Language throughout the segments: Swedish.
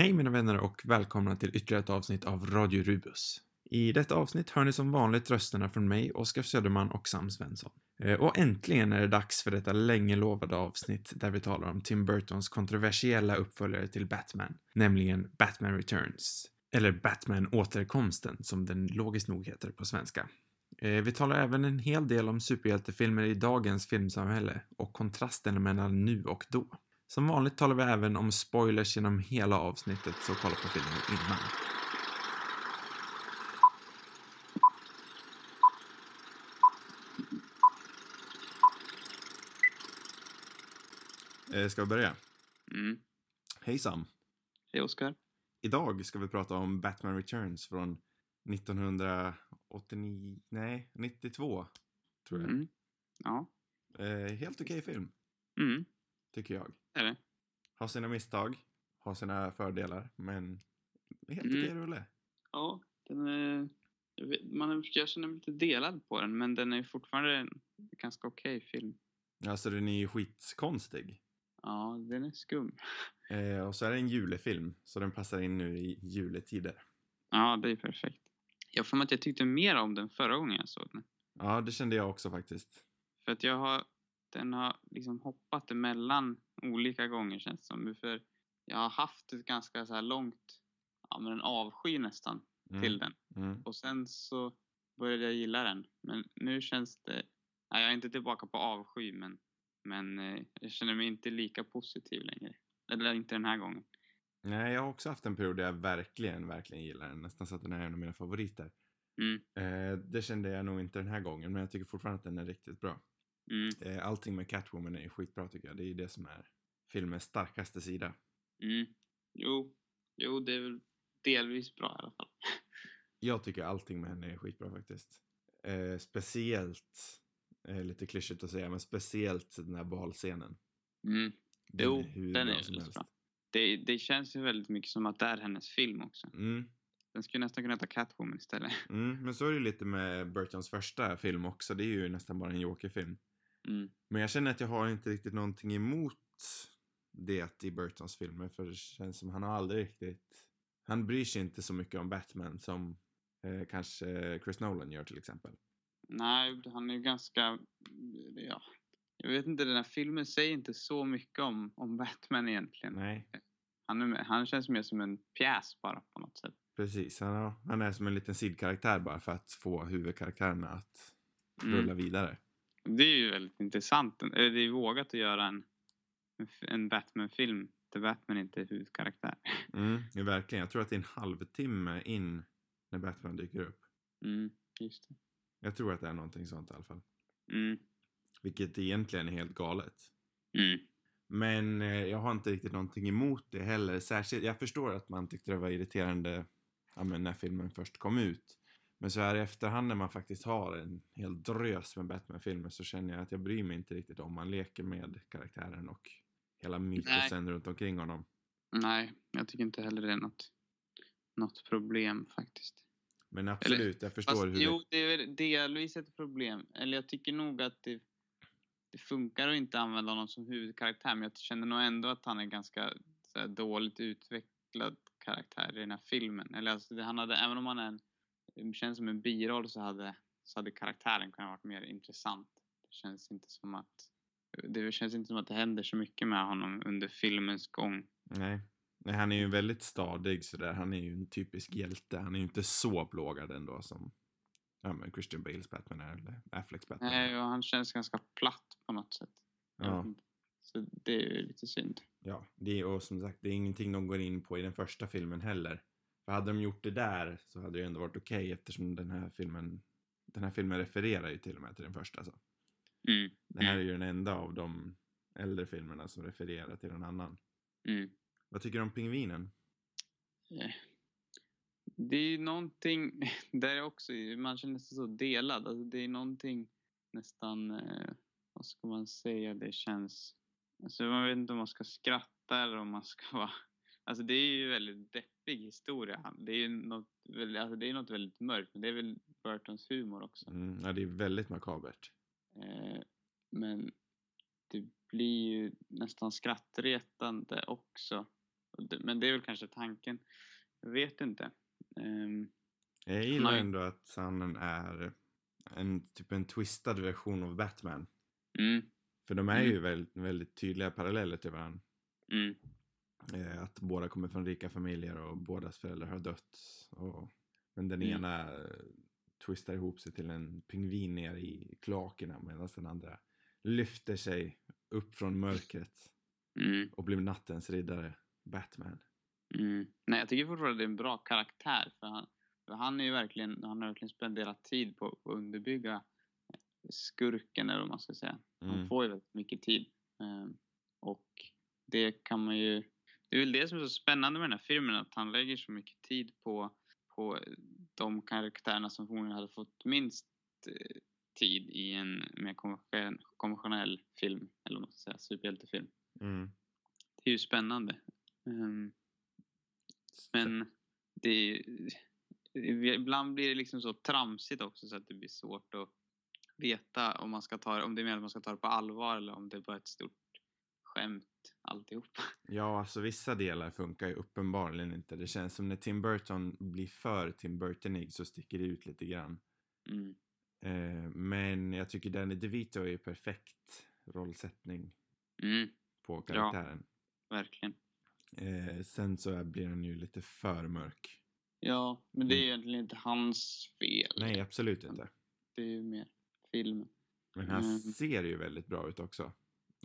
Hej mina vänner och välkomna till ytterligare ett avsnitt av Radio Rubus. I detta avsnitt hör ni som vanligt rösterna från mig, Oskar Söderman och Sam Svensson. Eh, och äntligen är det dags för detta länge lovade avsnitt där vi talar om Tim Burtons kontroversiella uppföljare till Batman, nämligen Batman Returns. Eller Batman Återkomsten, som den logiskt nog heter på svenska. Eh, vi talar även en hel del om superhjältefilmer i dagens filmsamhälle och kontrasten mellan nu och då. Som vanligt talar vi även om spoilers genom hela avsnittet, så kolla på filmen innan. Eh, ska vi börja? Mm. Hej Sam! Hej Oskar. Idag ska vi prata om Batman Returns från 1989, nej, 92 tror jag. Mm. Ja. Eh, helt okej film, Mm. Tycker jag. Är det? Har sina misstag, har sina fördelar, men helt Mm. okej rulle. Ja, den är... Man jag känner mig lite delad på den, men den är fortfarande en ganska okej film. Alltså den är ju skitkonstig. Ja, den är skum. Eh, och så är det en julefilm, så den passar in nu i juletider. Ja, det är perfekt. Jag får att jag tyckte mer om den förra gången jag såg den. Ja, det kände jag också faktiskt. För att jag har... Den har liksom hoppat emellan olika gånger känns det som. För jag har haft ett ganska så här långt... Ja, men en avsky nästan Mm. till den. Mm. Och sen så började jag gilla den. Men nu känns det... Nej, jag är inte tillbaka på avsky, men, men eh, jag känner mig inte lika positiv längre. Eller inte den här gången. Nej, jag har också haft en period där jag verkligen, verkligen gillar den. Nästan så att den är en av mina favoriter. Mm, Eh, det kände jag nog inte den här gången, men jag tycker fortfarande att den är riktigt bra. Mm, Eh, allting med Catwoman är skitbra tycker jag. Det är ju det som är filmens starkaste sida. mm. Jo, jo, det är väl delvis bra i alla fall. Jag tycker allting med henne är skitbra faktiskt. Eh, speciellt, eh, lite klyschigt att säga, men speciellt den här balscenen. Mm. Den Jo, är den är som väldigt helst. bra. Det, det känns ju väldigt mycket som att det är hennes film också. Mm, Den skulle nästan kunna heta Catwoman istället. mm, men så är det lite med Burtons första film också. Det är ju nästan bara en Joker-film. Mm. Men jag känner att jag har inte riktigt någonting emot det i Burtons filmer. För det känns som han har aldrig riktigt... Han bryr sig inte så mycket om Batman som eh, kanske Chris Nolan gör till exempel. Nej, han är ju ganska... Ja, jag vet inte, den här filmen säger inte så mycket om, om Batman egentligen. Nej, Han, är, han känns mer som en pjäs bara på något sätt. precis. Han, har, han är som en liten sidkaraktär bara för att få huvudkaraktärerna att Mm. rulla vidare. Det är ju väldigt intressant. Det är vågat att göra en, en Batman-film där Batman inte är huvudkaraktär. Mm, verkligen. Jag tror att det är en halvtimme in när Batman dyker upp. Mm, just det. Jag tror att det är någonting sånt i alla fall. Mm, Vilket egentligen är helt galet. mm, Men eh, jag har inte riktigt någonting emot det heller. Särskilt, jag förstår att man tyckte det var irriterande ja, när filmen först kom ut. Men så här i efterhand när man faktiskt har en hel drös med Batman-filmer så känner jag att jag bryr mig inte riktigt om man leker med karaktären och hela mytosen runt omkring honom. nej, jag tycker inte heller det är något, något problem faktiskt. Men absolut, jag förstår Fast, hur jo, det är delvis ett problem. Eller jag tycker nog att det, det funkar att inte använda honom som huvudkaraktär. Men jag känner nog ändå att han är ganska här, dåligt utvecklad karaktär i den här filmen. Eller alltså, det, han hade, även om han är en, det känns som en biroll så hade, så hade karaktären kunnat varit mer intressant. Det känns inte som att det känns inte som att det händer så mycket med honom under filmens gång. Nej. Nej, han är ju väldigt stadig sådär. Han är ju en typisk hjälte. Han är ju inte så plågad ändå som ja, men Christian Bales Batman är, eller Afflecks Batman. Nej, och han känns ganska platt på något sätt. Ja. Så det är ju lite synd. Ja, det är, och som sagt, det är ingenting de går in på i den första filmen heller. För hade de gjort det där så hade det ändå varit okej eftersom den här filmen den här filmen refererar ju till och med till den första. Så. Mm. Det här är ju den enda av de äldre filmerna som refererar till en annan. Mm. Vad tycker du om Pingvinen? Eh, Det är ju någonting där också, man känner sig så delad. Alltså det är någonting nästan, eh, vad ska man säga, det känns... Alltså man vet inte om man ska skratta eller om man ska vara... Alltså det är ju väldigt deppig historia. Det är ju något, väldigt- alltså det är något väldigt mörkt, men det är väl Burtons humor också. Mm, ja, det är väldigt makabert. Eh, men det blir ju nästan skrattretande också. Men det är väl kanske tanken. Jag vet inte. Ehm, Jag gillar ändå att han är en typ en twistad version av Batman. mm, För de är Mm. ju väldigt, väldigt tydliga paralleller till varandra. mm, att båda kommer från rika familjer och bådas föräldrar har dött. Och, men den Mm. ena eh, twistar ihop sig till en pingvin ner i kloakerna medan den andra lyfter sig upp från mörkret mm, och blir nattens riddare, Batman. mm. Nej, jag tycker fortfarande det är en bra karaktär. För han, för han är ju verkligen, han har verkligen spenderat tid på på att underbygga skurken, eller vad man ska säga. Han Mm. får ju väldigt mycket tid. Ehm, och det kan man ju... Det är väl det som är så spännande med den här filmen, att han lägger så mycket tid på, på de karaktärerna som förmodligen hade fått minst eh, tid i en mer konvention- konventionell film, eller vad man ska säga, superhjältefilm. Mm. Det är ju spännande. Ehm, men det är, ibland blir det liksom så tramsigt också så att det blir svårt att veta om, man ska ta, om det är meningen att man ska ta det på allvar eller om det är bara ett stort skämt alltihop. Ja, alltså vissa delar funkar ju uppenbarligen inte. Det känns som när Tim Burton blir för Tim Burtonig så sticker det ut lite grann. Mm. Eh, men jag tycker Danny DeVito är ju perfekt rollsättning Mm, på karaktären. verkligen. Eh, sen så blir han ju lite för mörk. Ja, men det är egentligen inte hans fel. Nej, absolut inte. Det är ju mer filmen. Men han Mm. ser ju väldigt bra ut också.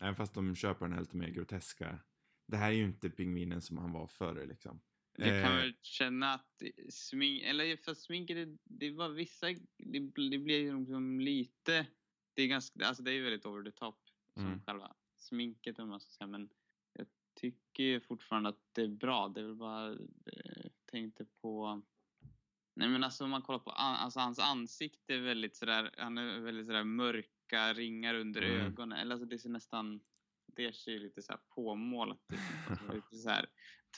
Även fast de köper den här lite mer groteska. Det här är ju inte pingvinen som han var förr liksom. Jag kan Eh, väl känna att smink, eller för sminket, det, det var vissa, det, det blir liksom lite, det är ganska, alltså det är ju väldigt over the top som Mm. själva sminket om man ska säga, men jag tycker fortfarande att det är bra. Det är väl bara, eh, tänkte på, nej men alltså om man kollar på, alltså hans ansikte är väldigt sådär, han är väldigt sådär mörka ringar under Mm. ögonen, eller alltså det ser nästan, det ser ju lite såhär påmålat ut. Alltså lite så här,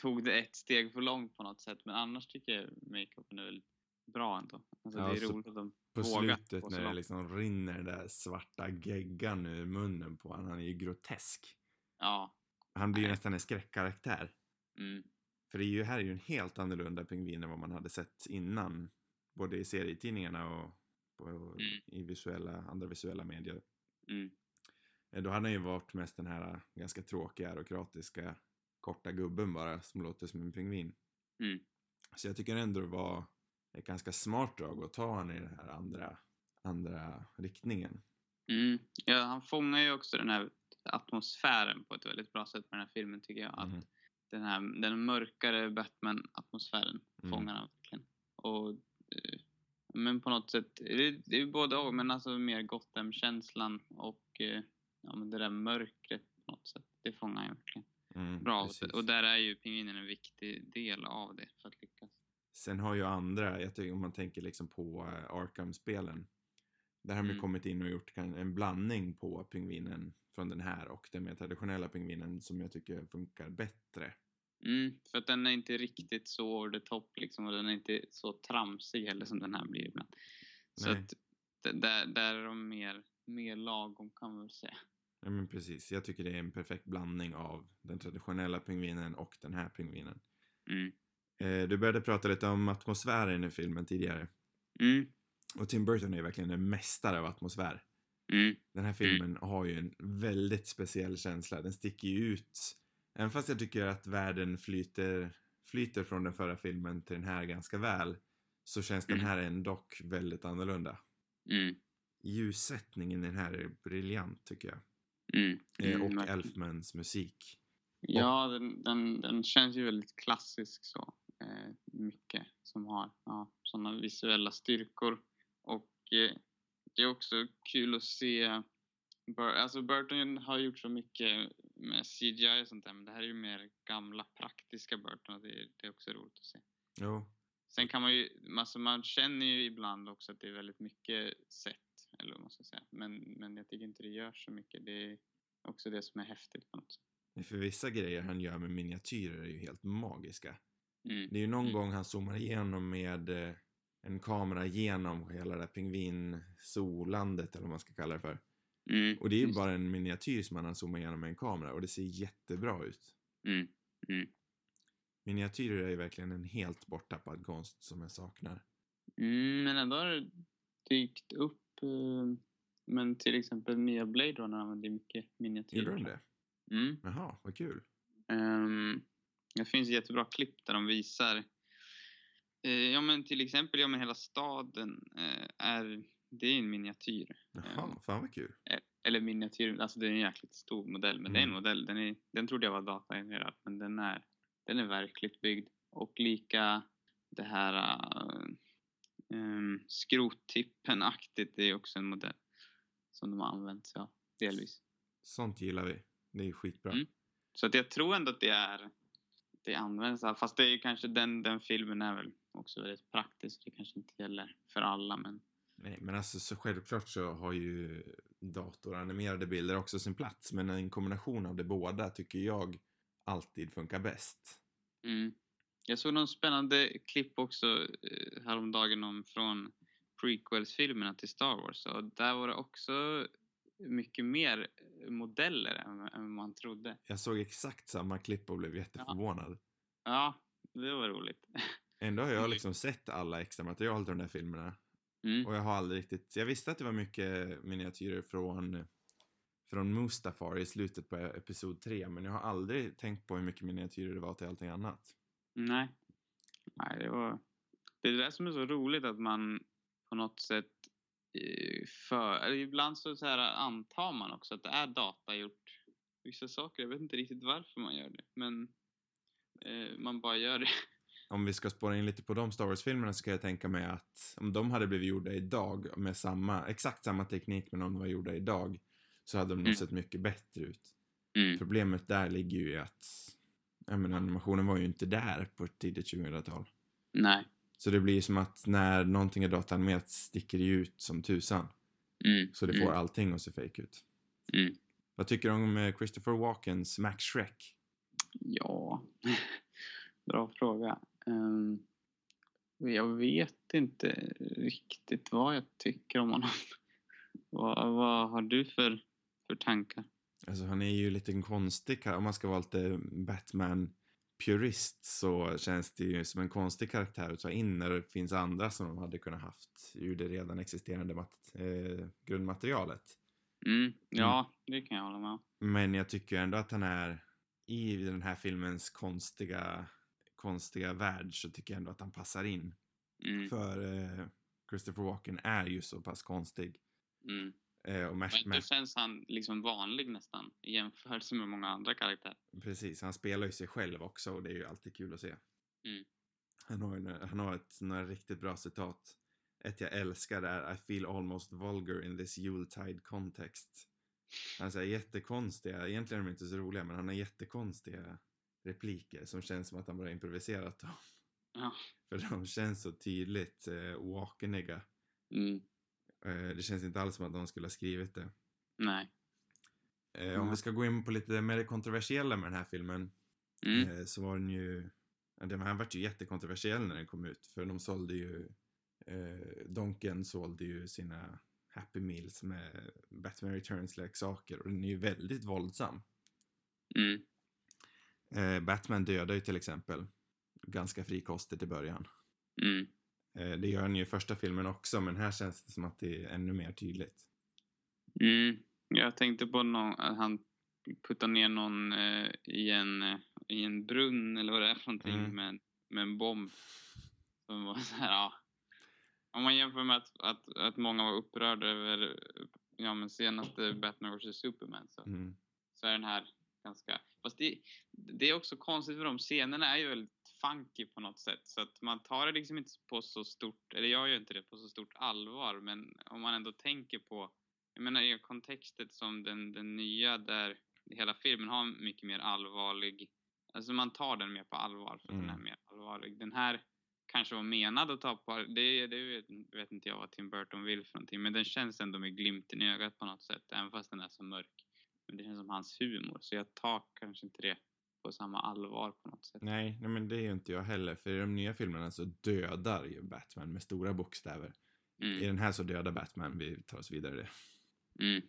tog det ett steg för långt på något sätt. Men annars tycker jag makeupen är väldigt bra ändå. Alltså, Ja, det är så roligt att de på slutet så när det liksom rinner den där svarta geggan ur munnen på honom. Han är ju grotesk. Ja. Han blir ju nästan en skräckkaraktär. Mm, För det är ju, här är ju en helt annorlunda pingvin än vad man hade sett innan. Både i serietidningarna och på, Mm. i visuella, andra visuella medier. mm, Eh, Då hade han ju varit mest den här eh, ganska tråkiga, aerokratiska, korta gubben bara, som låter som en pingvin. mm, Så jag tycker ändå det var ett ganska smart drag att ta han i den här andra, andra riktningen. mm. Ja, han fångar ju också den här atmosfären på ett väldigt bra sätt med den här filmen tycker jag. Att Mhm. den här den mörkare Batman-atmosfären Mm. fångar han verkligen. Och, eh, men på något sätt, det, det är både och, men alltså mer Gotham-känslan och eh, ja, men det där mörkret på något sätt. Det fångar ju verkligen. Mm, Bra. Och där är ju pingvinen en viktig del av det för att lyckas. Sen har ju andra, jag tycker om man tänker liksom på eh, Arkham-spelen. Där har ju Mm. kommit in och gjort en blandning på pingvinen från den här och den mer traditionella pingvinen som jag tycker funkar bättre. Mm, för att den är inte riktigt så over the top liksom och den är inte så tramsig heller som den här blir ibland. Så Nej. att där, där är de mer, mer lagom kan man väl säga. Ja men precis, jag tycker det är en perfekt blandning av den traditionella pingvinen och den här pingvinen. Mm. Eh, du började prata lite om atmosfären i filmen tidigare. Mm. Och Tim Burton är verkligen en mästare av atmosfär. Mm. Den här filmen har ju en väldigt speciell känsla. Den sticker ju ut. Även fast jag tycker att världen flyter, flyter från den förra filmen till den här ganska väl. Så känns den Mm. här ändå väldigt annorlunda. Mm. Ljussättningen i den här är briljant tycker jag. Mm. Eh, Mm, och verkligen. Elfmans musik. Ja, den, den, den känns ju väldigt klassisk så. Eh, mycket som har ja, sådana visuella styrkor. Och eh, det är också kul att se Bur- alltså Burton har gjort så mycket med CGI och sånt där, men det här är ju mer gamla praktiska Burton och det är, det är också roligt att se. Jo, Sen kan man ju, alltså man känner ju ibland också att det är väldigt mycket sätt, eller vad man ska säga. Men, men jag tycker inte det gör så mycket. Det är också det som är häftigt på något sätt. för vissa grejer han gör med miniatyrer är ju helt magiska. Mm. Det är ju någon Mm. gång han zoomar igenom med eh, en kamera genom hela det där pingvinsolandet eller vad man ska kalla det för. Mm. Och det är ju bara en miniatyr som han har zoomat igenom med en kamera och det ser jättebra ut. Mm. Mm. Miniatyrer är ju verkligen en helt borttappad konst som jag saknar. Mm, men ändå har det dykt upp. eh, Men till exempel nya Blade Runner använder mycket miniatyrer. Gjorde de det? Mm. Jaha, vad kul. Ehm, det finns jättebra klipp där de visar eh, Ja men till exempel, ja men hela staden eh, är, det är en miniatyr. Jaha, fan vad kul. Eh, Eller miniatyr, alltså det är en jäkligt stor modell men det är en Mm. modell, den, är, den trodde jag var datagenererad men den är, den är verkligt byggd. Och lika det här uh, um, skrotippen-aktigt, det är också en modell som de har använt sig av, delvis. Sånt gillar vi. Det är skitbra. Mm. Så att jag tror ändå att det är det används, fast det är ju kanske den, den filmen är väl också väldigt praktisk. Det kanske inte gäller för alla men Nej, men alltså så självklart så har ju datoranimerade bilder också sin plats. Men en kombination av det båda tycker jag alltid funkar bäst. mm. Jag såg någon spännande klipp också eh, häromdagen om från prequels-filmerna till Star Wars och där var det också mycket mer modeller än, än man trodde. Jag såg exakt samma klipp och blev jätteförvånad. Ja, det var roligt. Ändå har jag liksom sett alla extra material till de där filmerna. Mm. Och jag har aldrig riktigt... Jag visste att det var mycket miniatyrer från, från Mustafar i slutet på episod 3. Men jag har aldrig tänkt på hur mycket miniatyrer det var till allting annat. Nej. Nej, det var... Det är det där som är så roligt att man på något sätt eh, för... Ibland så, så här antar man också att det är datagjort vissa saker. Jag vet inte riktigt varför man gör det, men eh, man bara gör det. Om vi ska spåra in lite på de Star Wars-filmerna så kan jag tänka mig att om de hade blivit gjorda idag med samma, exakt samma teknik men om de var gjorda idag så hade de Mm. sett mycket bättre ut. Mm. Problemet där ligger ju i att ja, men animationen var ju inte där på ett tidigt 2000-tal. Nej. Så det blir som att när någonting är datanimerat sticker det ju ut som tusan. Mm. Så det får mm. allting att se fake ut. Mm. Vad tycker du om eh, Christopher Walkens Max Shrek? Ja, bra fråga. Ehm, jag vet inte riktigt vad jag tycker om honom. vad, vad har du för, för tankar? Alltså han är ju lite konstig Om man ska vara lite Batman-purist så känns det ju som en konstig karaktär att ta in när det finns andra som de hade kunnat haft ur det redan existerande eh, grundmaterialet. Mm, ja, det kan jag hålla med om. Men jag tycker ändå att han är i den här filmens konstiga, konstiga värld så tycker jag ändå att han passar in. Mm, För eh, Christopher Walken är ju så pass konstig. mm. Eh, och Mash, Men då känns han liksom vanlig nästan i jämförelse med många andra karaktärer. precis, han spelar ju sig själv också och det är ju alltid kul att se. Mm. Han har, han har ett några riktigt bra citat. Ett jag älskar är I feel almost vulgar in this Yuletide context. Han säger jättekonstiga, egentligen är de inte så roliga, men han har jättekonstiga repliker som känns som att han bara improviserat dem. Ja. För de känns så tydligt eh, walkeniga. Mm, Eh, det känns inte alls som att de skulle ha skrivit det. nej. Eh, Om Mm. vi ska gå in på lite mer kontroversiella med den här filmen. Mm, Eh, så var den ju... Den här vart ju jättekontroversiell när den kom ut. För de sålde ju... Eh, Donken sålde ju sina Happy Meals med Batman Returns-leksaker. Och den är ju väldigt våldsam. mm, Eh, Batman dödar ju till exempel ganska frikostigt i början. mm, Eh, det gör han ju i första filmen också, men här känns det som att det är ännu mer tydligt. mm. Jag tänkte på någon, att han puttar ner någon eh, i, en, eh, i en brunn eller vad det är för någonting Mm. med, en- med en bomb. Som var så här, ja. Om man jämför med att, att, att många var upprörda över ja, men senaste Batman vs Superman så, Mm. så är den här ganska... Fast det, det är också konstigt för de scenerna är ju väldigt funky på något sätt. Så att man tar det liksom inte på så stort, eller jag gör inte det på så stort allvar. Men om man ändå tänker på, jag menar i kontextet som den, den nya där hela filmen har mycket mer allvarlig, alltså man tar den mer på allvar för den är Mm. mer allvarlig. Den här kanske var menad att ta på, det, det vet, vet inte jag vad Tim Burton vill för någonting. Men den känns ändå med glimten i ögat på något sätt, även fast den är så mörk. Men det känns som hans humor, så jag tar kanske inte det på samma allvar på något sätt. Nej, nej, men det är ju inte jag heller. För i de nya filmerna så dödar ju Batman med stora bokstäver. I Mm, den här så dödar Batman, vi tar oss vidare det. mm,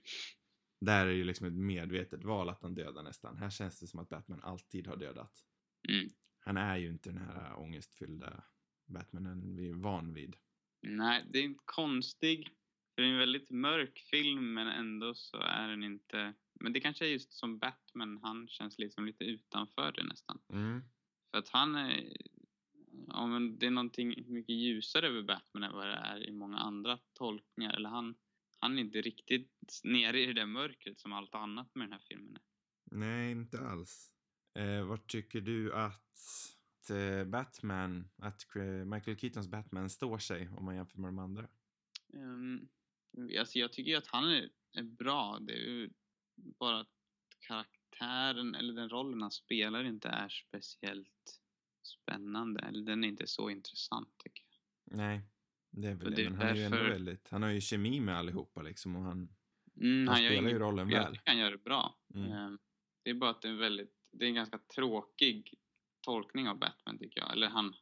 Där är det ju liksom ett medvetet val att han dödar nästan. Här känns det som att Batman alltid har dödat. mm, Han är ju inte den här ångestfyllda Batmanen vi är van vid. Nej, det är inte konstig. Det är en väldigt mörk film men ändå så är den inte... Men det kanske är just som Batman, han känns liksom lite utanför det nästan. Mm. För att han är... Ja, men det är någonting mycket ljusare över Batman än vad det är i många andra tolkningar. Eller han, han är inte riktigt nere i det där mörkret som allt annat med den här filmen är. Nej, inte alls. Eh, vad tycker du att eh, Batman, att Michael Keatons Batman står sig om man jämför med de andra? Um, alltså jag tycker ju att han är, är bra. Det är ju bara att karaktären, eller den rollen han spelar inte är speciellt spännande. Eller den är inte så intressant tycker jag. Nej, det är väl det. det Men han är ju ändå väldigt, han har ju kemi med allihopa liksom och han, Mm, han gör spelar ju rollen Jag väl. tycker han gör det bra. Mm. Ehm, Det är bara att det är en väldigt, det är en ganska tråkig tolkning av Batman tycker jag. Eller han,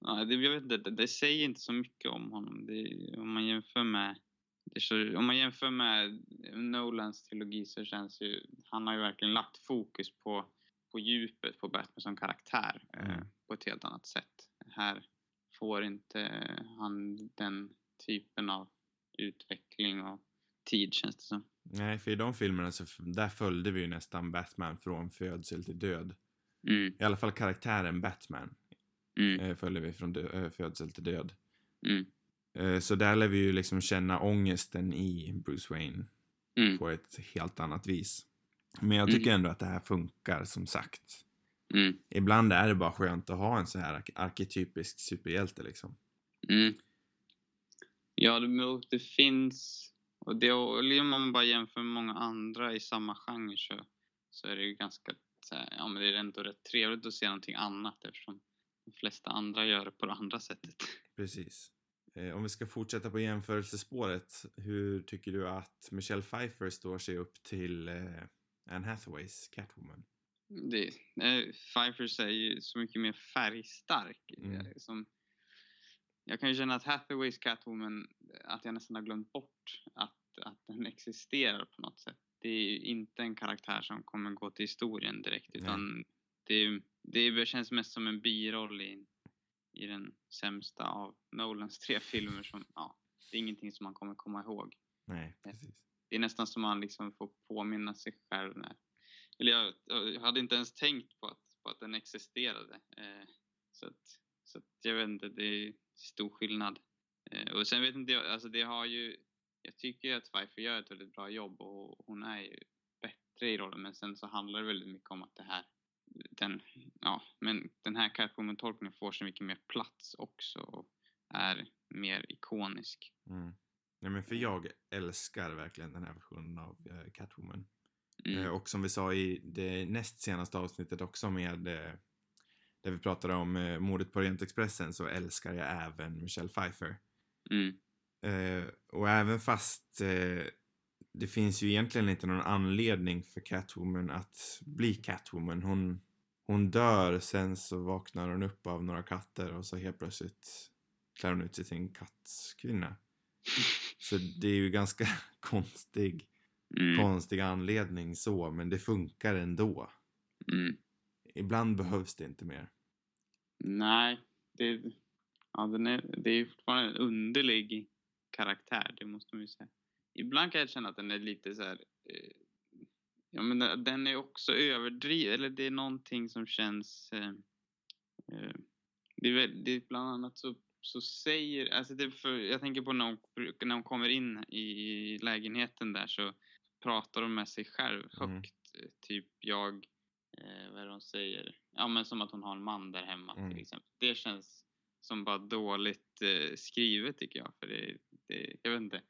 ja, det, jag vet inte, det, det säger inte så mycket om honom. Det, om man jämför med så, om man jämför med Nolans trilogi så känns ju, han har ju verkligen lagt fokus på, på djupet på Batman som karaktär eh, Mm. på ett helt annat sätt. Här får inte han den typen av utveckling och tid känns det som. nej för i de filmerna så, där följde vi ju nästan Batman från födsel till död. Mm, I alla fall karaktären Batman mm, eh, följde vi från eh, födsel till död. mm, så där lär vi ju liksom känna ångesten i Bruce Wayne mm, på ett helt annat vis. Men jag tycker ändå att det här funkar som sagt. mm, Ibland är det bara skönt att ha en så här ark- arketypisk superhjälte liksom. mm. Ja, det, det finns, och det, om man bara jämför med många andra i samma genre så, så är det ju ganska, här, ja men det är ändå rätt trevligt att se någonting annat eftersom de flesta andra gör det på det andra sättet. Precis. Eh, om vi ska fortsätta på jämförelsespåret, hur tycker du att Michelle Pfeiffer står sig upp till eh, Anne Hathaways Catwoman? Det, eh, Pfeiffer är ju så mycket mer färgstark. Mm. Som, jag kan ju känna att Hathaways Catwoman, att jag nästan har glömt bort att, att den existerar på något sätt. Det är ju inte en karaktär som kommer gå till historien direkt utan det, det känns mest som en biroll i, i den sämsta av Nolans tre filmer som, ja, det är ingenting som man kommer komma ihåg. Nej, precis. Det är nästan som man liksom får påminna sig själv när... Eller jag, jag hade inte ens tänkt på att, på att den existerade. Eh, så att, så att jag vet inte, det är stor skillnad. Eh, och sen vet inte jag, alltså det har ju... Jag tycker ju att Pfeiffer gör ett väldigt bra jobb och hon är ju bättre i rollen. Men sen så handlar det väldigt mycket om att det här... Den, ja, men den här Catwoman-tolkningen får så mycket mer plats också och är mer ikonisk. Mm. Nej, men för jag älskar verkligen den här versionen av eh, Catwoman. Mm. Eh, och som vi sa i det näst senaste avsnittet också med eh, där vi pratade om eh, mordet på Orientexpressen så älskar jag även Michelle Pfeiffer. Mm. Eh, och även fast eh, det finns ju egentligen inte någon anledning för Catwoman att bli Catwoman. Hon, hon dör, sen så vaknar hon upp av några katter och så helt plötsligt klär hon ut sig till en kattkvinna. Så det är ju ganska konstig, Mm. konstig anledning så, men det funkar ändå. Mm. Ibland behövs det inte mer. Nej, det, ja, den är, det är fortfarande en underlig karaktär, det måste man ju säga. Ibland kan jag känna att den är lite så här... Eh, ja, men den- den är också överdriven, eller det är någonting som känns... Eh, eh, det, är väl, det är bland annat så, så säger... Alltså det för, jag tänker på när hon, när hon kommer in i lägenheten där så pratar hon med sig själv Mm. högt. eh, Typ jag eh, vad är det hon säger? Ja men som att hon har en man där hemma Mm. till exempel. Det känns som bara dåligt eh, skrivet tycker jag. För det, det, jag vet inte.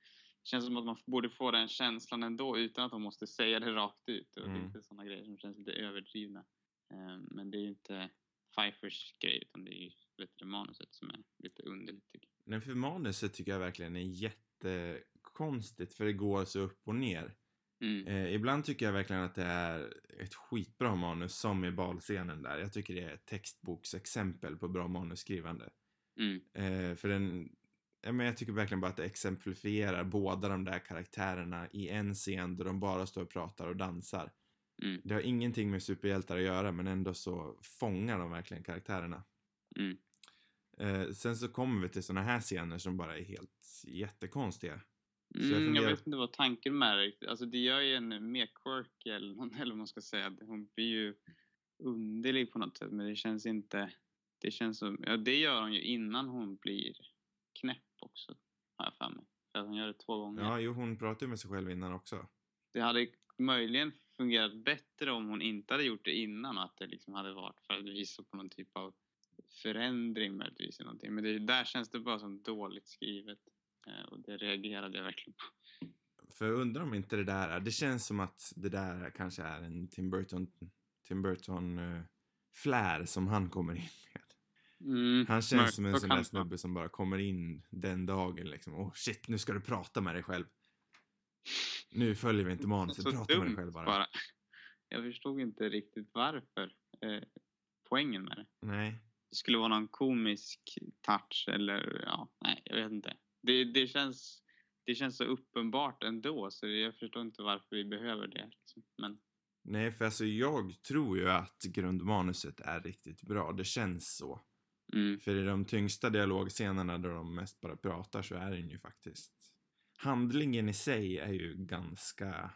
Det känns som att man borde få den känslan ändå utan att de måste säga det rakt ut. Och Mm. lite sådana grejer som känns lite överdrivna. Eh, men det är ju inte Pfeiffers grej utan det är ju du, manuset som är lite underligt tycker jag. Men för manuset tycker jag verkligen är jättekonstigt för det går så upp och ner. Mm. Eh, ibland tycker jag verkligen att det är ett skitbra manus som i balscenen där. Jag tycker det är ett textboksexempel på bra manusskrivande. Mm. Eh, för den, men jag tycker verkligen bara att det exemplifierar båda de där karaktärerna i en scen där de bara står och pratar och dansar. Mm. Det har ingenting med superhjältar att göra men ändå så fångar de verkligen karaktärerna. Mm. Eh, sen så kommer vi till såna här scener som bara är helt jättekonstiga. jag Mm, jag funderar- vet inte vad tanken med det riktigt. Alltså det gör ju henne mer quirky eller, någon- eller vad man ska säga. Hon blir ju underlig på något sätt men det känns inte... Det känns som... Ja, det gör hon ju innan hon blir knäpp också. Har jag för mig. För att hon gör det två gånger. Ja, jo hon pratar ju med sig själv innan också. Det hade möjligen fungerat bättre om hon inte hade gjort det innan att det liksom hade varit för att visa på någon typ av förändring möjligtvis eller någonting. Men det, där känns det bara som dåligt skrivet. Eh, Och det reagerade jag verkligen på. För jag undrar om inte det där är, det känns som att det där kanske är en Tim Burton, Tim Burton uh, flär som han kommer in. Mm, Han känns som en Så sån där snubbe som bara kommer in den dagen liksom. Åh oh, shit, nu ska du prata med dig själv. Nu följer vi inte manuset, prata med dig själv bara. Jag förstod inte riktigt varför. Eh, poängen med det. Nej. Det skulle vara någon komisk touch eller ja, nej, jag vet inte. Det, det, känns, det känns så uppenbart ändå så jag förstår inte varför vi behöver det. Liksom. Men Nej, för alltså jag tror ju att grundmanuset är riktigt bra. Det känns så. Mm, För i de tyngsta dialogscenerna där de mest bara pratar så är den ju faktiskt... Handlingen i sig är ju ganska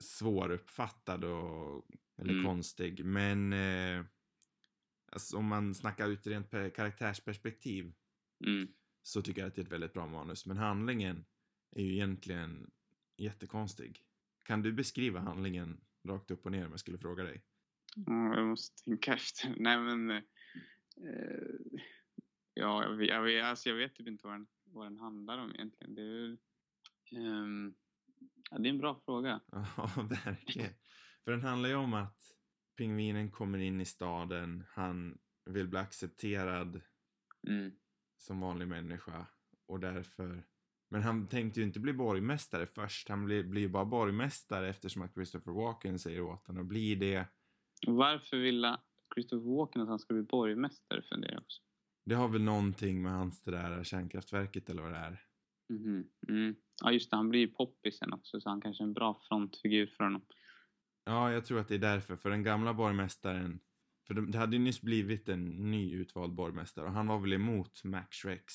svåruppfattad och... Eller Mm. konstig, men... Eh, alltså om man snackar ut rent per karaktärsperspektiv mm, så tycker jag att det är ett väldigt bra manus. Men handlingen är ju egentligen jättekonstig. Kan du beskriva handlingen rakt upp och ner om jag skulle fråga dig? ja, jag måste tänka efter. Nej men... Eh, ja, jag vet, jag, alltså, jag vet typ inte vad den, vad den handlar om egentligen. Det är, ehm, ja, det är en bra fråga. Ja, verkligen. För den handlar ju om att pingvinen kommer in i staden, han vill bli accepterad Mm, som vanlig människa och därför... Men han tänkte ju inte bli borgmästare först, han blir, blir bara borgmästare eftersom att Christopher Walken säger åt honom att bli det. Varför ville Christopher Walken att han skulle bli borgmästare funderar jag också. Det har väl någonting med hans det där kärnkraftverket eller vad det är. Mhm, Mm. Ja just det, han blir ju poppis sen också så han kanske är en bra frontfigur för honom. Ja, jag tror att det är därför. För den gamla borgmästaren, för de- det hade ju nyss blivit en ny utvald borgmästare och han var väl emot Max Shreks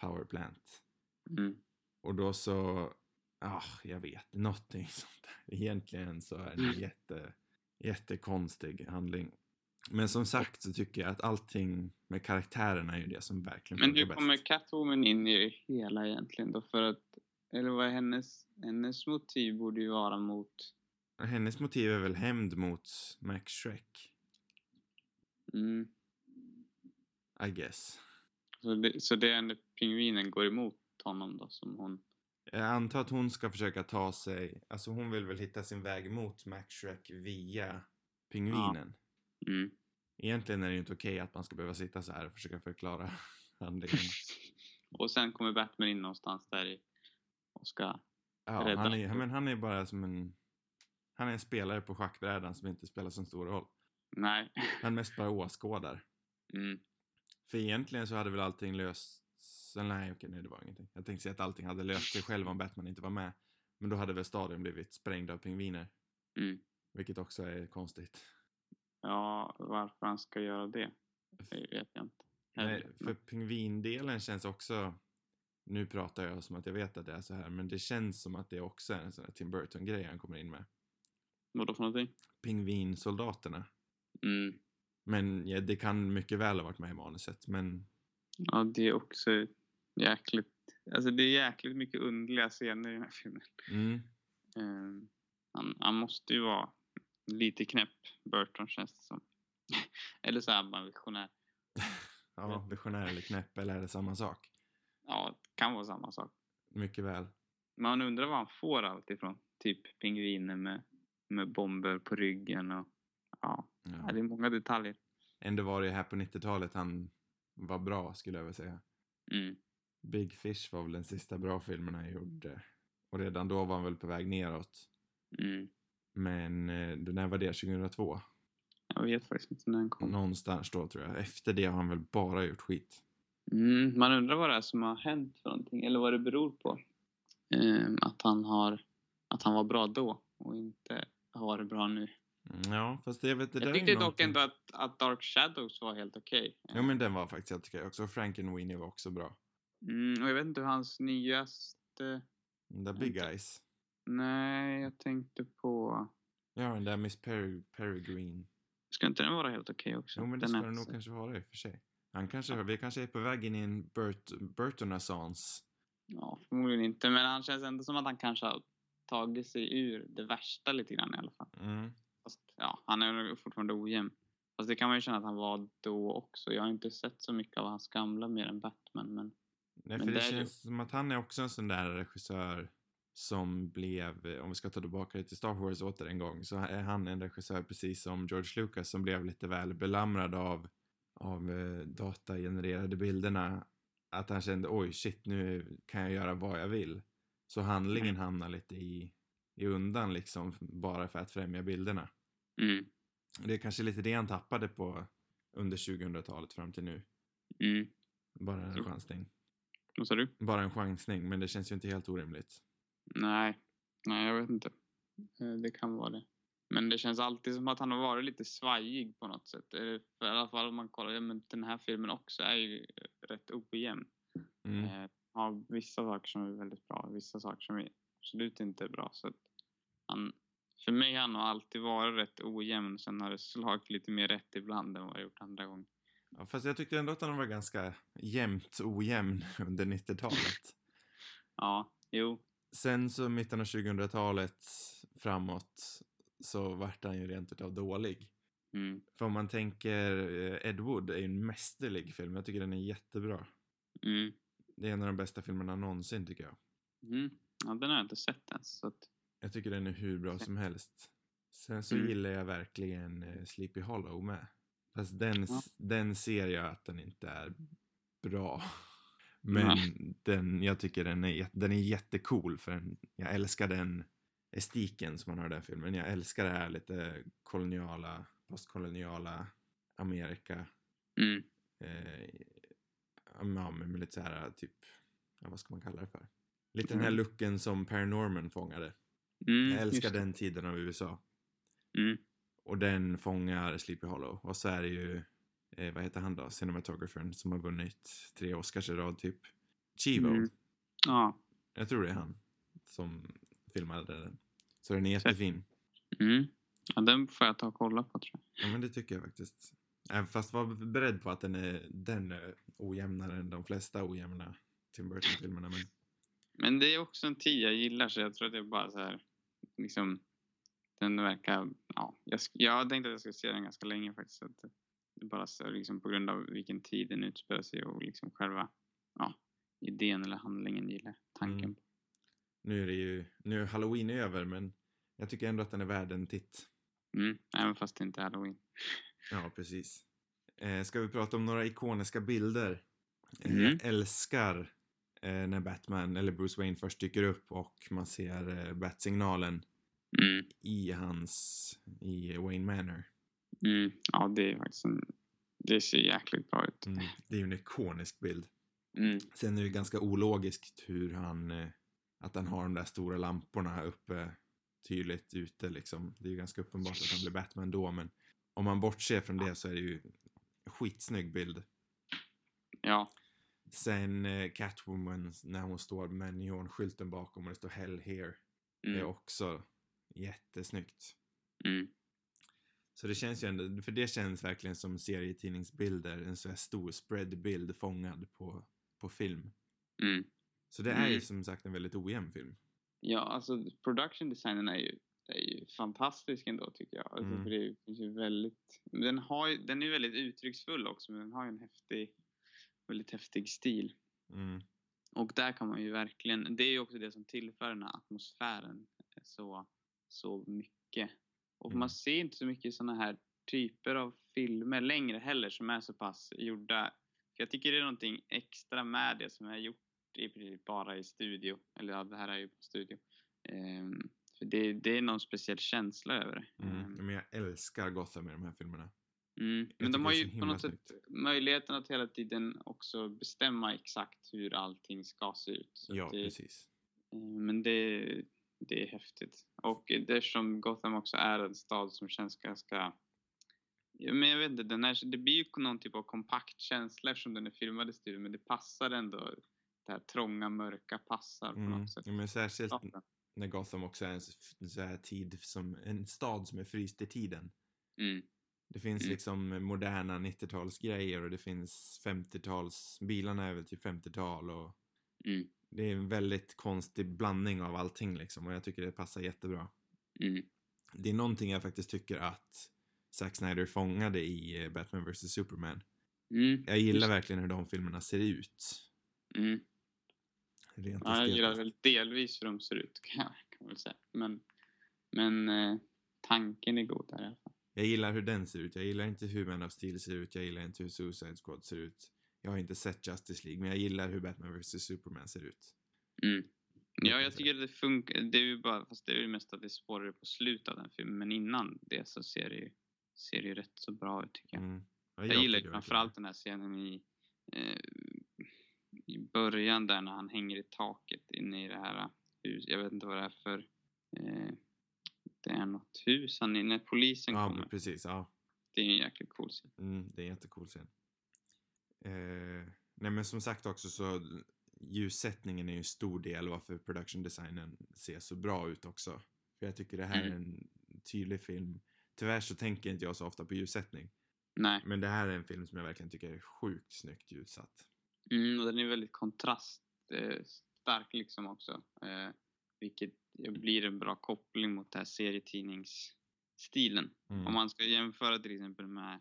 powerplant. Mm. Och då så, ja, jag vet, någonting sånt där. Egentligen så är det en jätte, jättekonstig handling. Men som sagt så tycker jag att allting med karaktärerna är ju det som verkligen Men hur bäst. kommer Catwoman in i det hela egentligen då? För att, eller vad är hennes, hennes motiv borde ju vara mot, Hennes motiv är väl hämnd mot Max Shrek, mm. I guess. så, det, så det är när pingvinen går emot honom då som hon, Jag antar att hon ska försöka ta sig, alltså hon vill väl hitta sin väg mot Max Shrek via pingvinen. Mm. Egentligen är det ju inte okej att man ska behöva sitta så här och försöka förklara handlingen. Och sen kommer Batman in någonstans där i och ska, Ja, Rädda. han är, men han är bara som en, han är en spelare på schackbrädan som inte spelar så stor roll. nej. Han mest bara åskådar. Mm. För egentligen så hade väl allting löst, eller nej okej, nej det var ingenting. Jag tänkte säga att allting hade löst sig själv om Batman inte var med. Men då hade väl staden blivit sprängd av pingviner. Mm. Vilket också är konstigt. Ja, varför han ska göra det, det vet jag inte. Nej, för pingvindelen känns också... Nu pratar jag som att jag vet att det är så här, men det känns som att det också är en sån här Tim Burton-grej han kommer in med. Vadå för någonting? Pingvinsoldaterna. Mm. Men ja, det kan mycket väl ha varit med i manuset, men Ja, det är också jäkligt... Alltså det är jäkligt mycket underliga scener i den här filmen. mm, Ehm, han, han måste ju vara lite knäpp, Burton känns det som. eller så är bara visionär. ja, visionär eller knäpp, eller är det samma sak? Ja, det kan vara samma sak. Mycket väl. Man undrar var han får allt ifrån. Typ pingviner med, med bomber på ryggen och ja, Ja. det är många detaljer. Ändå var det här på 90-talet han var bra, skulle jag vilja säga. Mm. Big Fish var väl den sista bra filmen han gjorde. Och redan då var han väl på väg neråt. Mm. Men eh, när var det? 2002? Jag vet faktiskt inte när den kom. Någonstans då tror jag. Efter det har han väl bara gjort skit. Mm, man undrar vad det är som har hänt för någonting eller vad det beror på. Ehm, att, han har, att han var bra då och inte har varit bra nu. Mm, Ja, fast det, vet, det Jag tyckte dock ändå att, att Dark Shadows var helt okej. Jo, men den var faktiskt helt okej också. Frankenweenie var också bra. Mm, och jag vet inte hur hans nyaste... Där Big Eyes. Nej, jag tänkte på... Ja, den där Miss Perry, Peregrine. Ska inte den vara helt okej också? Jo, men det den ska den nog så- kanske vara i och för sig. Han kanske, vi kanske är på väg in i en Burt, Burton-assans. Ja, förmodligen inte. Men han känns ändå som att han kanske har tagit sig ur det värsta lite grann i alla fall. Mm. Fast, ja, han är fortfarande ojämn. Fast det kan man ju känna att han var då också. Jag har inte sett så mycket av hans gamla mer än Batman. Men Nej, Men för det det- känns som att han är också en sån där regissör som blev, eh, om vi ska ta tillbaka det till Star Wars åter en gång, så är han en regissör precis som George Lucas som blev lite väl belamrad av, av eh, datagenererade bilderna. Att han kände, oj shit, nu kan jag göra vad jag vill. Så handlingen hamnar lite i, i undan liksom, bara för att främja bilderna. mm, Det är kanske lite det han tappade på under 2000-talet fram till nu. mm. Bara en chansning. Vad sa du? Bara en chansning, men det känns ju inte helt orimligt. Nej, nej jag vet inte. Eh, Det kan vara det. Men det känns alltid som att han har varit lite svajig på något sätt. I alla fall om man kollar, ja, men den här filmen också är ju rätt ojämn. Mm. Eh, har vissa saker som är väldigt bra vissa saker som är absolut inte är bra. Så han, för mig har han alltid varit rätt ojämn. Sen har det slagit lite mer rätt ibland än vad det gjort andra gånger. Ja, fast jag tyckte ändå att han var ganska jämnt ojämn under 90-talet. Ja, jo. Sen så mitten av 2000-talet framåt så vart han ju rent utav dålig. Mm, För om man tänker, eh, Ed Wood är ju en mästerlig film. Jag tycker den är jättebra. mm, Det är en av de bästa filmerna någonsin tycker jag. mm. Ja, den har jag inte sett ens. Så att, Jag tycker den är hur bra som helst. Sen så Mm. gillar jag verkligen eh, Sleepy Hollow med. Fast den, Ja. den ser jag att den inte är bra. Men den, jag tycker den är, den är jättecool för den, jag älskar den estiken som man har i den filmen. Jag älskar det här lite koloniala, postkoloniala Amerika. mm, Eh, ja, med lite så här typ, ja, vad ska man kalla det för? Lite den här Mm. looken som Paranorman fångade. mm, Jag älskar den tiden av USA. Mm, Och den fångar Sleepy Hollow. Och så är det ju, eh, vad heter han då, cinematographern som har vunnit tre Oscars i rad typ. Chivo. Mm. ja. Jag tror det är han som filmade den. Så den är jättefin. Mm. Ja, den får jag ta och kolla på tror jag. Ja men det tycker jag faktiskt. Även fast var beredd på att den är, den är ojämnare än de flesta ojämna Tim Burton-filmerna. Men Men det är också en tid jag gillar så jag tror att det är bara så här, liksom, den verkar, ja, jag, jag har tänkt att jag ska se den ganska länge faktiskt. Bara så, liksom, på grund av vilken tid den utspelar sig och liksom själva, ja, idén eller handlingen gillar tanken. Mm. nu är det ju, nu är halloween över men jag tycker ändå att den är värd en titt. Mm. Även fast det inte är halloween. Ja, precis. Eh, ska vi prata om några ikoniska bilder? Eh, Mm. Jag älskar eh, när Batman eller Bruce Wayne först dyker upp och man ser eh, Bat-signalen Mm. i hans, i Wayne Manor. Mm. Ja, det är faktiskt en, det ser jäkligt bra ut. Mm. Det är ju en ikonisk bild. Mm. Sen är det ganska ologiskt hur han, eh, att han har de där stora lamporna uppe tydligt ute liksom. Det är ju ganska uppenbart att han blir Batman då, men om man bortser från det så är det ju en skitsnygg bild. Ja. Sen eh, Catwoman när hon står med neonskylten bakom och det står Hell here. Det är Mm. också jättesnyggt. Mm. Så det känns ju ändå, för det känns verkligen som serietidningsbilder, en så här stor spreadbild fångad på, på film. Mm. Så det är ju Mm. som sagt en väldigt ojämn film. Ja, alltså production designen är ju, är ju fantastisk ändå tycker jag. Alltså, Mm. för det finns ju väldigt, den, har ju, den är ju väldigt uttrycksfull också, men den har ju en häftig, väldigt häftig stil. Mm. Och där kan man ju verkligen, det är ju också det som tillför den här atmosfären så, så mycket. Och Mm. man ser inte så mycket sådana här typer av filmer längre heller som är så pass gjorda. För jag tycker det är någonting extra med det som är gjort i princip bara i studio. Eller ja, det här är ju på studio. Ehm, för det, det är någon speciell känsla över det. Mm. Ehm, Ja, Men jag älskar Gotham i de här filmerna. Mm. Men de har ju på något sätt möjligheten att hela tiden också bestämma exakt hur allting ska se ut. Så Ja, det, precis. eh, men det, det är häftigt. Och eftersom Gotham också är en stad som känns ganska... Men jag vet inte, den här, det blir ju någon typ av kompakt känsla eftersom den är filmad i studion, men det passar ändå. Det här trånga, mörka passar på Mm. något sätt. Ja, men särskilt när Gotham också är en så här tid som en stad som är fryst i tiden. Mm. Det finns Mm. liksom moderna 90-talsgrejer och det finns 50-tals, bilarna är väl till 50-tal och Mm. Det är en väldigt konstig blandning av allting liksom och jag tycker det passar jättebra. Mm. Det är någonting jag faktiskt tycker att Zack Snyder fångade i eh, Batman vs Superman. Mm. Jag gillar Just- verkligen hur de filmerna ser ut. Mm. Rent Ja, jag gillar väl delvis hur de ser ut, kan jag väl säga. Men, men eh, tanken är god där i alla fall. Jag gillar hur den ser ut. Jag gillar inte hur Man of Steel ser ut. Jag gillar inte hur Suicide Squad ser ut. Jag har inte sett Justice League, men jag gillar hur Batman vs Superman ser ut. Mm. Ja, jag tycker att det funkar. Det är ju bara, fast det är ju mest att det spårar på slutet av den filmen. Men innan det så ser det ju, ser det ju rätt så bra ut tycker jag. Mm. Ja, jag gillar tycker ju verkligen framförallt den här scenen i, eh, i början där när han hänger i taket inne i det här huset. Jag vet inte vad det är för... Eh, det är något hus han är när polisen Ja, kommer. precis. Ja. Det är en jäkligt cool scen. Mm, det är en jättecool scen. Eh, nej, men som sagt också så ljussättningen är ju en stor del varför production designen ser så bra ut också. För jag tycker det här är Mm. en tydlig film. Tyvärr så tänker inte jag så ofta på ljussättning. Nej. Men det här är en film som jag verkligen tycker är sjukt snyggt ljussatt. Mm, och den är väldigt kontraststark eh, liksom också. Eh, vilket blir en bra koppling mot den här serietidningsstilen. Mm. Om man ska jämföra till exempel med,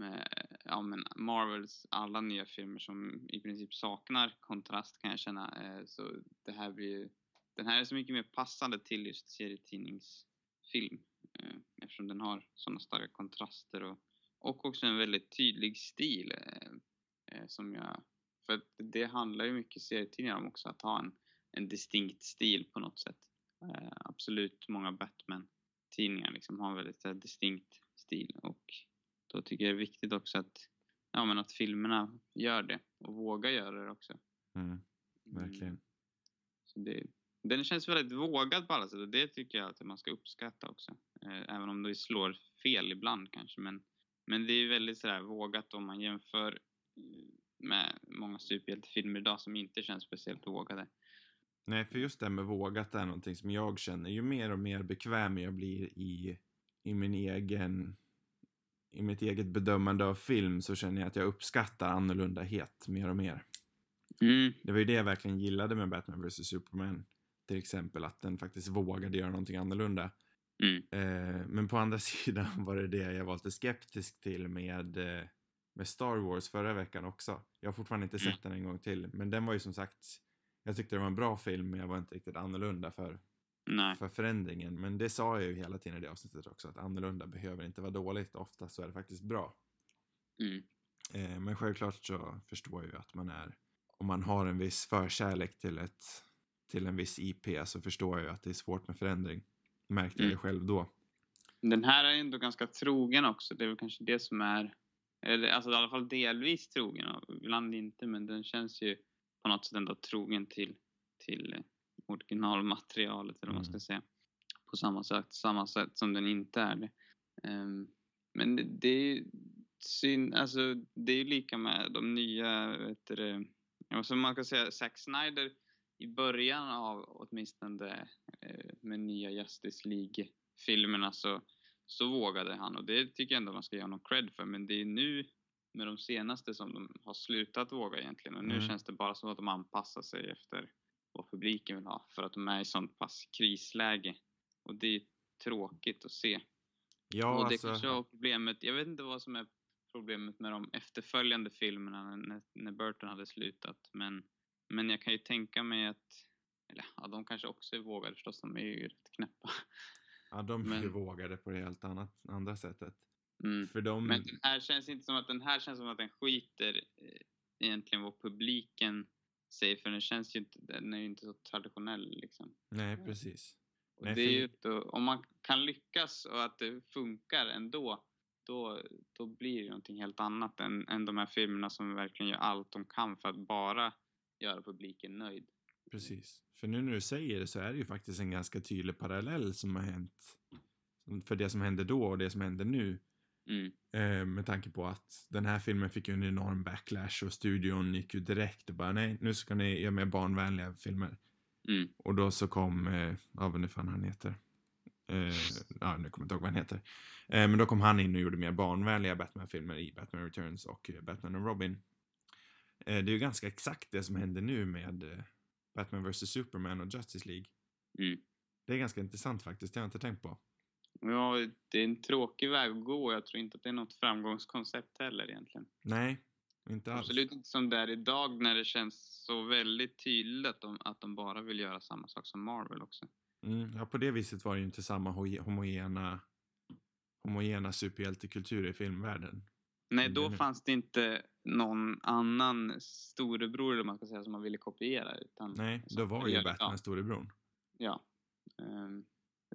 med ja, men Marvels alla nya filmer som i princip saknar kontrast kan jag känna. Eh, så det här blir ju- den här är så mycket mer passande till just serietidningsfilm. Eh, eftersom den har sådana starka kontraster och, och också en väldigt tydlig stil. Eh, eh som jag, för det handlar ju mycket serietidningar om också, att ha en, en distinkt stil på något sätt. Eh, absolut många Batman-tidningar liksom har en väldigt här, distinkt stil och då tycker jag det är viktigt också att, ja, men att filmerna gör det och vågar göra det också. Mm, verkligen. Mm, så det, den känns väldigt vågad på alla sätt och det tycker jag att man ska uppskatta också. Eh, även om det slår fel ibland kanske. Men, men det är väldigt sådär vågat om man jämför eh, med många superhjältefilmer idag som inte känns speciellt vågade. Nej, för just det här med vågat är någonting som jag känner. Ju mer och mer bekväm jag blir i, i min egen i mitt eget bedömande av film så känner jag att jag uppskattar annorlundahet mer och mer. Mm, Det var ju det jag verkligen gillade med Batman vs Superman. Till exempel att den faktiskt vågade göra någonting annorlunda. mm, Eh, men på andra sidan var det det jag var lite skeptisk till med, eh, med Star Wars förra veckan också. Jag har fortfarande inte Mm. sett den en gång till. Men den var ju som sagt, jag tyckte det var en bra film men jag var inte riktigt annorlunda för, nej. för förändringen. Men det sa jag ju hela tiden i det avsnittet också, att annorlunda behöver inte vara dåligt. Ofta så är det faktiskt bra. Mm, Eh, men självklart så förstår jag ju att man är, om man har en viss förkärlek till, ett, till en viss IP så förstår jag ju att det är svårt med förändring. Märkte jag Mm. det själv då. Den här är ändå ganska trogen också. Det är väl kanske det som är, alltså i alla fall delvis trogen, ibland inte, men den känns ju på något sätt ändå trogen till, till originalmaterialet, eller vad man ska Mm. säga. På samma sätt, samma sätt som den inte är det. Ehm, men det, det är ju synd, alltså det är ju lika med de nya, vet du, som man kan säga, Zack Snyder i början av åtminstone eh, med nya Justice League-filmerna så, så vågade han och det tycker jag ändå man ska ge honom cred för. Men det är nu med de senaste som de har slutat våga egentligen och nu Mm. känns det bara som att de anpassar sig efter vad publiken vill ha för att de är i sånt pass krisläge. Och det är tråkigt att se. Ja, och det alltså, kanske var problemet, jag vet inte vad som är problemet med de efterföljande filmerna när, när Burton hade slutat. Men, men jag kan ju tänka mig att, eller ja, de kanske också är vågade förstås, de är ju rätt knäppa. ja, de är ju men- vågade på det helt annat, andra sättet. Mm. För de, Men den här känns inte som att den här känns som att den skiter eh, egentligen vad publiken säger för den känns ju inte, den är ju inte så traditionell liksom. nej precis. Och Nej, det är ju då, om man kan lyckas och att det funkar ändå, då, då blir det ju någonting helt annat än, än de här filmerna som verkligen gör allt de kan för att bara göra publiken nöjd. Precis. För nu när du säger det så är det ju faktiskt en ganska tydlig parallell som har hänt. För det som hände då och det som händer nu. Mm. Eh, med tanke på att den här filmen fick ju en enorm backlash och studion gick ju direkt och bara nej, nu ska ni göra mer barnvänliga filmer. Mm. Och då så kom, eh, ja vad nu fan han heter. Eh, ja, nu kommer jag inte ihåg vad han heter. Eh, men då kom han in och gjorde mer barnvänliga Batman-filmer i Batman Returns och eh, Batman och Robin. Det är ju ganska exakt det som händer nu med Batman vs Superman och Justice League. Mm. Det är ganska intressant faktiskt, det har jag inte tänkt på. Ja, det är en tråkig väg att gå. Jag tror inte att det är något framgångskoncept heller egentligen. Nej, inte alls. Absolut inte som det är idag när det känns så väldigt tydligt att de, att de bara vill göra samma sak som Marvel också. Mm, ja, på det viset var det ju inte samma ho- homogena, homogena superhjältekultur i filmvärlden. Nej, då fanns det inte någon annan storebror eller man ska säga som man ville kopiera. Utan Nej, då var ju Batman Ja, storebror. ja. Ehm,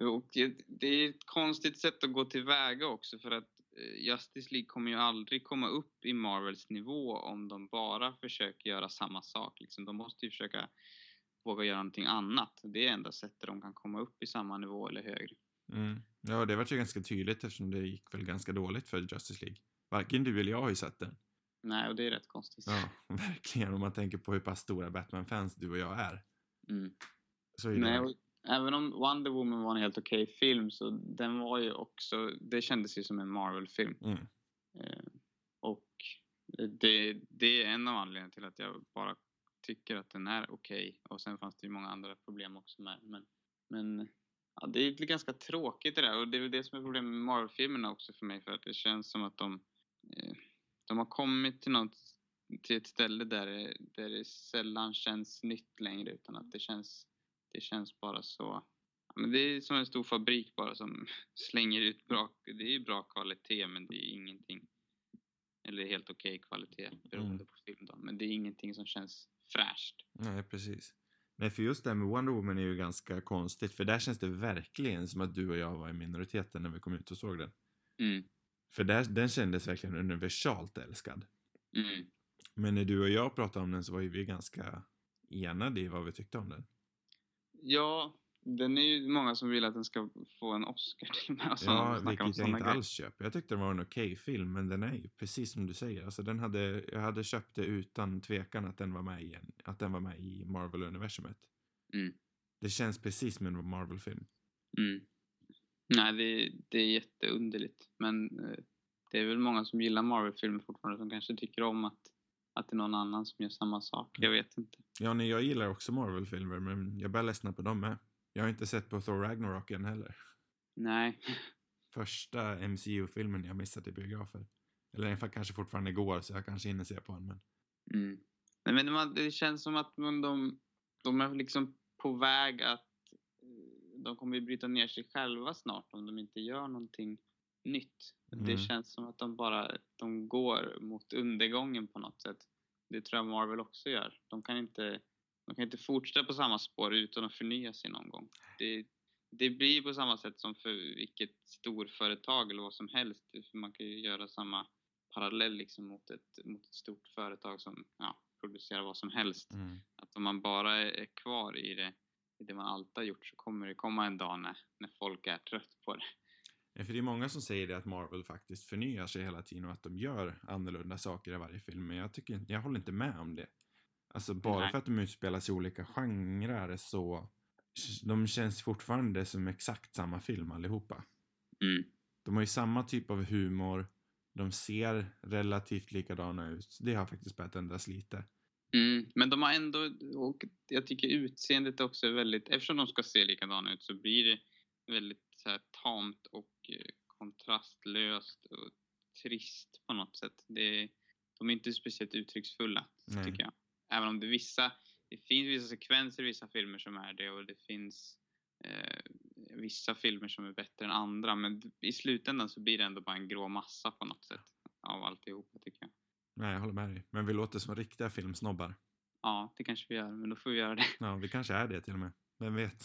och det- det är ett konstigt sätt att gå tillväga också för att eh, Justice League kommer ju aldrig komma upp i Marvels nivå om de bara försöker göra samma sak. Liksom. De måste ju försöka våga göra någonting annat. Det är enda sättet de kan komma upp i samma nivå eller högre. Mm. Ja, det var ju ganska tydligt eftersom det gick väl ganska dåligt för Justice League. Varken du eller jag har ju sett den. Nej, och det är rätt konstigt. Ja, verkligen. Om man tänker på hur pass stora Batman-fans du och jag är. Mm. Så är det. Nej, och även om Wonder Woman var en helt okej film så den var ju också, det kändes ju som en Marvel-film. Mm. Eh, och det, det är en av anledningarna till att jag bara tycker att den är okej. Och sen fanns det ju många andra problem också med men, men ja, det är ganska tråkigt det där och det är väl det som är problemet med Marvel-filmerna också för mig för att det känns som att de, eh, de har kommit till något till ett ställe där det, där det sällan känns nytt längre utan att det känns det känns bara så men det är som en stor fabrik bara som slänger ut bra, det är bra kvalitet men det är ingenting eller helt okej kvalitet beroende Mm. på film då. Men det är ingenting som känns fräscht. Nej, precis. Nej, för just det här med Wonder Woman är ju ganska konstigt. För där känns det verkligen som att du och jag var i minoriteten när vi kom ut och såg den. Mm. För där, den kändes verkligen universalt älskad. Mm. Men när du och jag pratade om den så var ju vi ganska enade i vad vi tyckte om den. Ja, den är ju många som vill att den ska få en Oscar till och med. sådana- Ja, vilket jag inte grejer. alls köper. Jag tyckte det var en okej film, men den är ju precis som du säger. Alltså den hade, jag hade köpt det utan tvekan att den var med i, en, att den var med i Marvel-universumet. Mm. Det känns precis som en Marvel-film. Mm. Nej, det, det är jätteunderligt. Men eh, det är väl många som gillar Marvel-filmer fortfarande som kanske tycker om att, att det är någon annan som gör samma sak. Jag vet inte. Ja, nej, jag gillar också Marvel-filmer, men jag börjar ledsna på dem med. Jag har inte sett på Thor Ragnarok än heller. Nej. Första MCU-filmen jag missat i biografer. Eller den kanske fortfarande går, så jag kanske hinner se på den, men... Mm. Nej, men man, det känns som att man, de, de är liksom på väg att de kommer ju bryta ner sig själva snart om de inte gör någonting nytt. Det Mm. känns som att de bara de går mot undergången på något sätt. Det tror jag Marvel också gör. De kan inte, de kan inte fortsätta på samma spår utan att förnya sig någon gång. Det, det blir på samma sätt som för vilket storföretag eller vad som helst. För man kan ju göra samma parallell liksom mot ett, mot ett stort företag som ja, producerar vad som helst. Mm. Att om man bara är, är kvar i det, i det man alltid har gjort så kommer det komma en dag när, när folk är trött på det. För det är många som säger det att Marvel faktiskt förnyar sig hela tiden och att de gör annorlunda saker i varje film. Men jag, tycker, jag håller inte med om det. Alltså bara Nej. för att de utspelar sig i olika genrer så de känns fortfarande som exakt samma film allihopa. Mm. De har ju samma typ av humor. De ser relativt likadana ut. Det har faktiskt börjat ändras lite. Mm, men de har ändå, och jag tycker utseendet också är väldigt, eftersom de ska se likadana ut så blir det väldigt så här, tamt och eh, kontrastlöst och trist på något sätt. Det, de är inte speciellt uttrycksfulla, Nej. tycker jag. Även om det vissa, det finns vissa sekvenser i vissa filmer som är det och det finns eh, vissa filmer som är bättre än andra men i slutändan så blir det ändå bara en grå massa på något sätt av alltihopa tycker jag. Nej, jag håller med dig. Men vi låter som riktiga filmsnobbar. Ja, det kanske vi gör, men då får vi göra det. Ja, vi kanske är det till och med. Vem vet?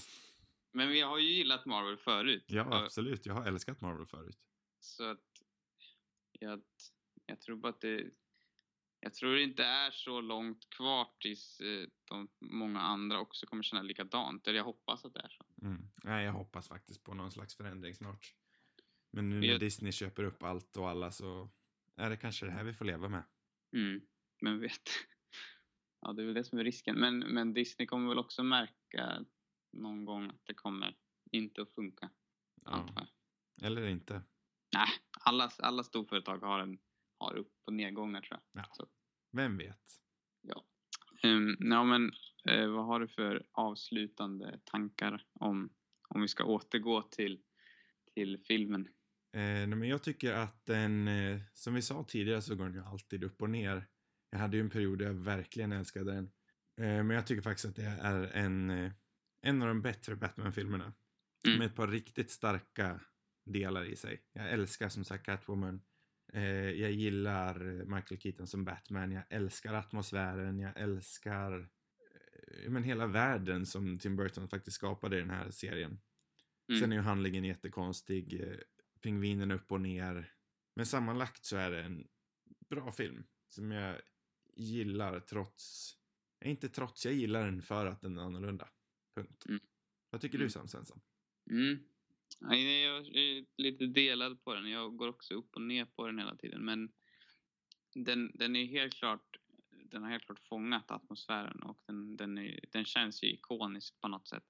Men vi har ju gillat Marvel förut. Ja, absolut. Jag har älskat Marvel förut. Så att jag, jag tror bara att det... jag tror det inte är så långt kvar tills eh, de många andra också kommer känna likadant. Eller jag hoppas att det är så. Mm. Nej, jag hoppas faktiskt på någon slags förändring snart. Men nu när Jag- Disney köper upp allt och alla så är det kanske det här vi får leva med. Mm. Men vet... Ja, det är väl det som är risken. Men, men Disney kommer väl också märka någon gång att det kommer inte att funka. Ja. antar jag. Eller inte. Nej, alla, alla storföretag har, en, har upp och nedgångar tror jag. Ja. Så, Vem vet? ja. Um, ja, men eh, vad har du för avslutande tankar om, om vi ska återgå till, till filmen? Eh, men jag tycker att den, eh, som vi sa tidigare så går den ju alltid upp och ner. Jag hade ju en period där jag verkligen älskade den. Eh, men jag tycker faktiskt att det är en, eh, en av de bättre Batman-filmerna. Mm. Med ett par riktigt starka delar i sig. Jag älskar som sagt Catwoman. Eh, jag gillar Michael Keaton som Batman. Jag älskar atmosfären. Jag älskar eh, men hela världen som Tim Burton faktiskt skapade i den här serien. Mm. Sen är ju handlingen jättekonstig. eh, Pingvinen upp och ner. Men sammanlagt så är det en bra film. Som jag gillar trots... Inte trots, jag gillar den för att den är annorlunda. Punkt. Mm. Vad tycker Mm. du Sam Svensson? Mm. Jag är lite delad på den. Jag går också upp och ner på den hela tiden. Men den, den är helt klart den har helt klart fångat atmosfären och den, den, är, den känns ju ikonisk på något sätt.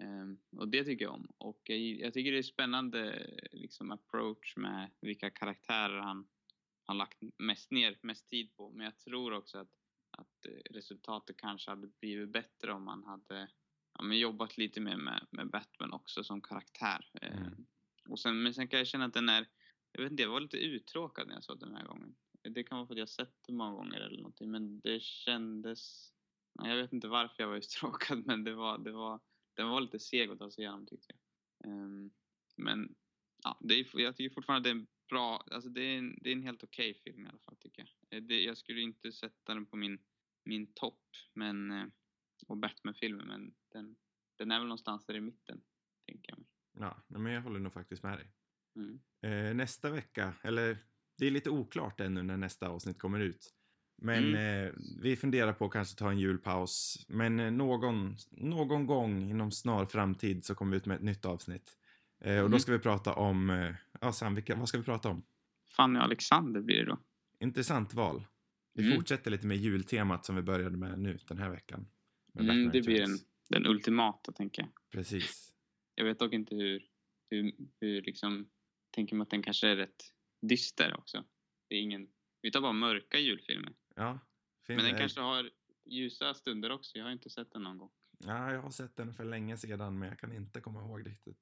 Ehm, och det tycker jag om. Och jag, jag tycker det är spännande liksom approach med vilka karaktärer han har lagt mest ner mest tid på. Men jag tror också att, att resultatet kanske hade blivit bättre om man hade ja, men jobbat lite mer med, med Batman också som karaktär. Eh, Mm. och sen, men sen kan jag känna att den är, jag vet inte, jag var lite uttråkad när jag såg den här gången. Det kan vara för att jag sett den många gånger eller någonting, men det kändes, nej, jag vet inte varför jag var uttråkad, men det var, det var, den var lite seg att ta sig igenom tyckte jag. Ehm, men ja, det är, jag tycker fortfarande att det är en bra, alltså det är en, det är en helt okej film i alla fall tycker jag. Eh, Det, jag skulle inte sätta den på min, min topp, men, eh, och Batman-filmen, men den, den är väl någonstans där i mitten, tänker jag mig. Ja, men jag håller nog faktiskt med dig. Mm. Eh, nästa vecka, eller det är lite oklart ännu när nästa avsnitt kommer ut. Men eh, vi funderar på att kanske ta en julpaus. Men eh, någon, någon gång inom snar framtid så kommer vi ut med ett nytt avsnitt. Eh, och då Mm. ska vi prata om, eh, ja Sam, vilka, vad ska vi prata om? Fanny och Alexander blir det då. Intressant val. Vi Mm. fortsätter lite med jultemat som vi började med nu den här veckan. Mm, det blir Returns. Den ultimata, tänker jag. Precis. Jag vet dock inte hur, hur, hur liksom, tänker mig att den kanske är rätt dyster också. Det är ingen, vi tar bara mörka julfilmer. Ja. Men den eh, kanske har ljusa stunder också. Jag har inte sett den någon gång. ja, jag har sett den för länge sedan men jag kan inte komma ihåg riktigt.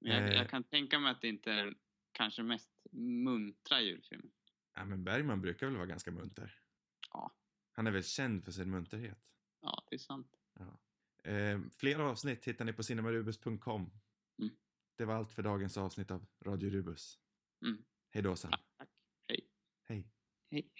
Men jag, Eh. jag kan tänka mig att det inte är kanske mest muntra julfilmen. Ja, men Bergman brukar väl vara ganska munter? Ja. Han är väl känd för sin munterhet? Ja, det är sant. Eh, fler avsnitt hittar ni på cinemarubus.com. Mm. Det var allt för dagens avsnitt av Radio Rubus. Mm. Hej då Sam. Tack. Hej. Hej. Hej.